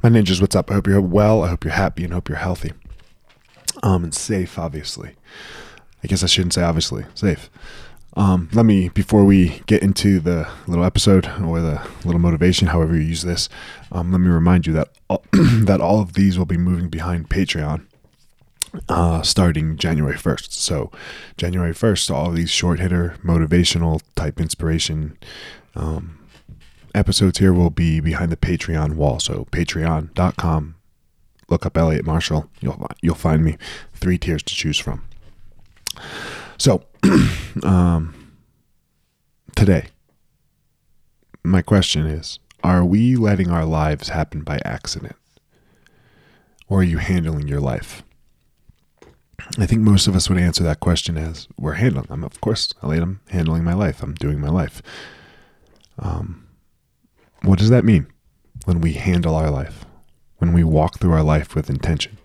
My ninjas, what's up? I hope you're well. I hope you're happy and hope you're healthy. Um, and safe, obviously. I guess I shouldn't say obviously. Safe. Um, let me, before we get into the little episode or the little motivation, however you use this, um, let me remind you that all, that all of these will be moving behind Patreon uh, starting January 1st. So, January 1st, all of these short hitter, motivational type inspiration um, episodes here will be behind the Patreon wall. So patreon.com. Look up Elliot Marshall. You'll you'll find me. Three tiers to choose from. So, um, today, my question is: Are we letting our lives happen by accident, or are you handling your life? I think most of us would answer that question as we're handling. I'm, of course, Elliot. I'm handling my life. I'm doing my life. Um, what does that mean when we handle our life, when we walk through our life with intention?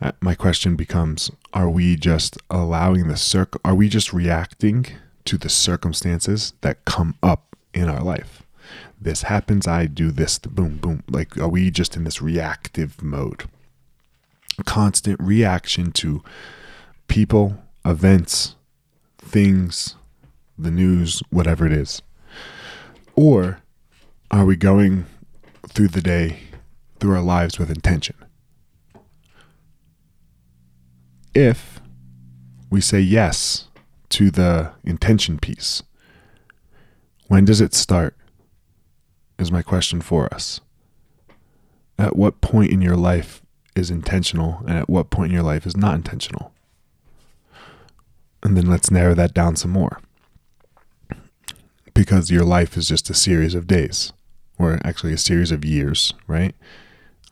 Uh, my question becomes Are we just allowing the circ? Are we just reacting to the circumstances that come up in our life? This happens, I do this, boom, boom. Like, are we just in this reactive mode? Constant reaction to people, events, things, the news, whatever it is. Or are we going through the day, through our lives with intention? If we say yes to the intention piece, when does it start? Is my question for us. At what point in your life is intentional and at what point in your life is not intentional? And then let's narrow that down some more because your life is just a series of days, or actually a series of years, right?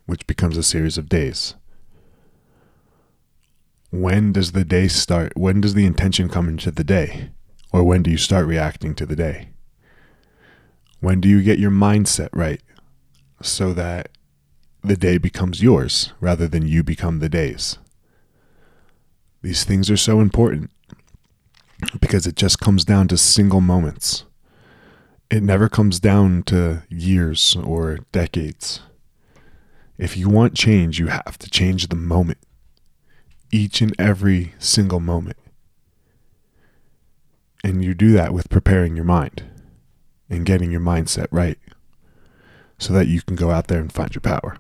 Which becomes a series of days. When does the day start? When does the intention come into the day? Or when do you start reacting to the day? When do you get your mindset right so that the day becomes yours rather than you become the days? These things are so important because it just comes down to single moments. It never comes down to years or decades. If you want change, you have to change the moment, each and every single moment. And you do that with preparing your mind and getting your mindset right so that you can go out there and find your power.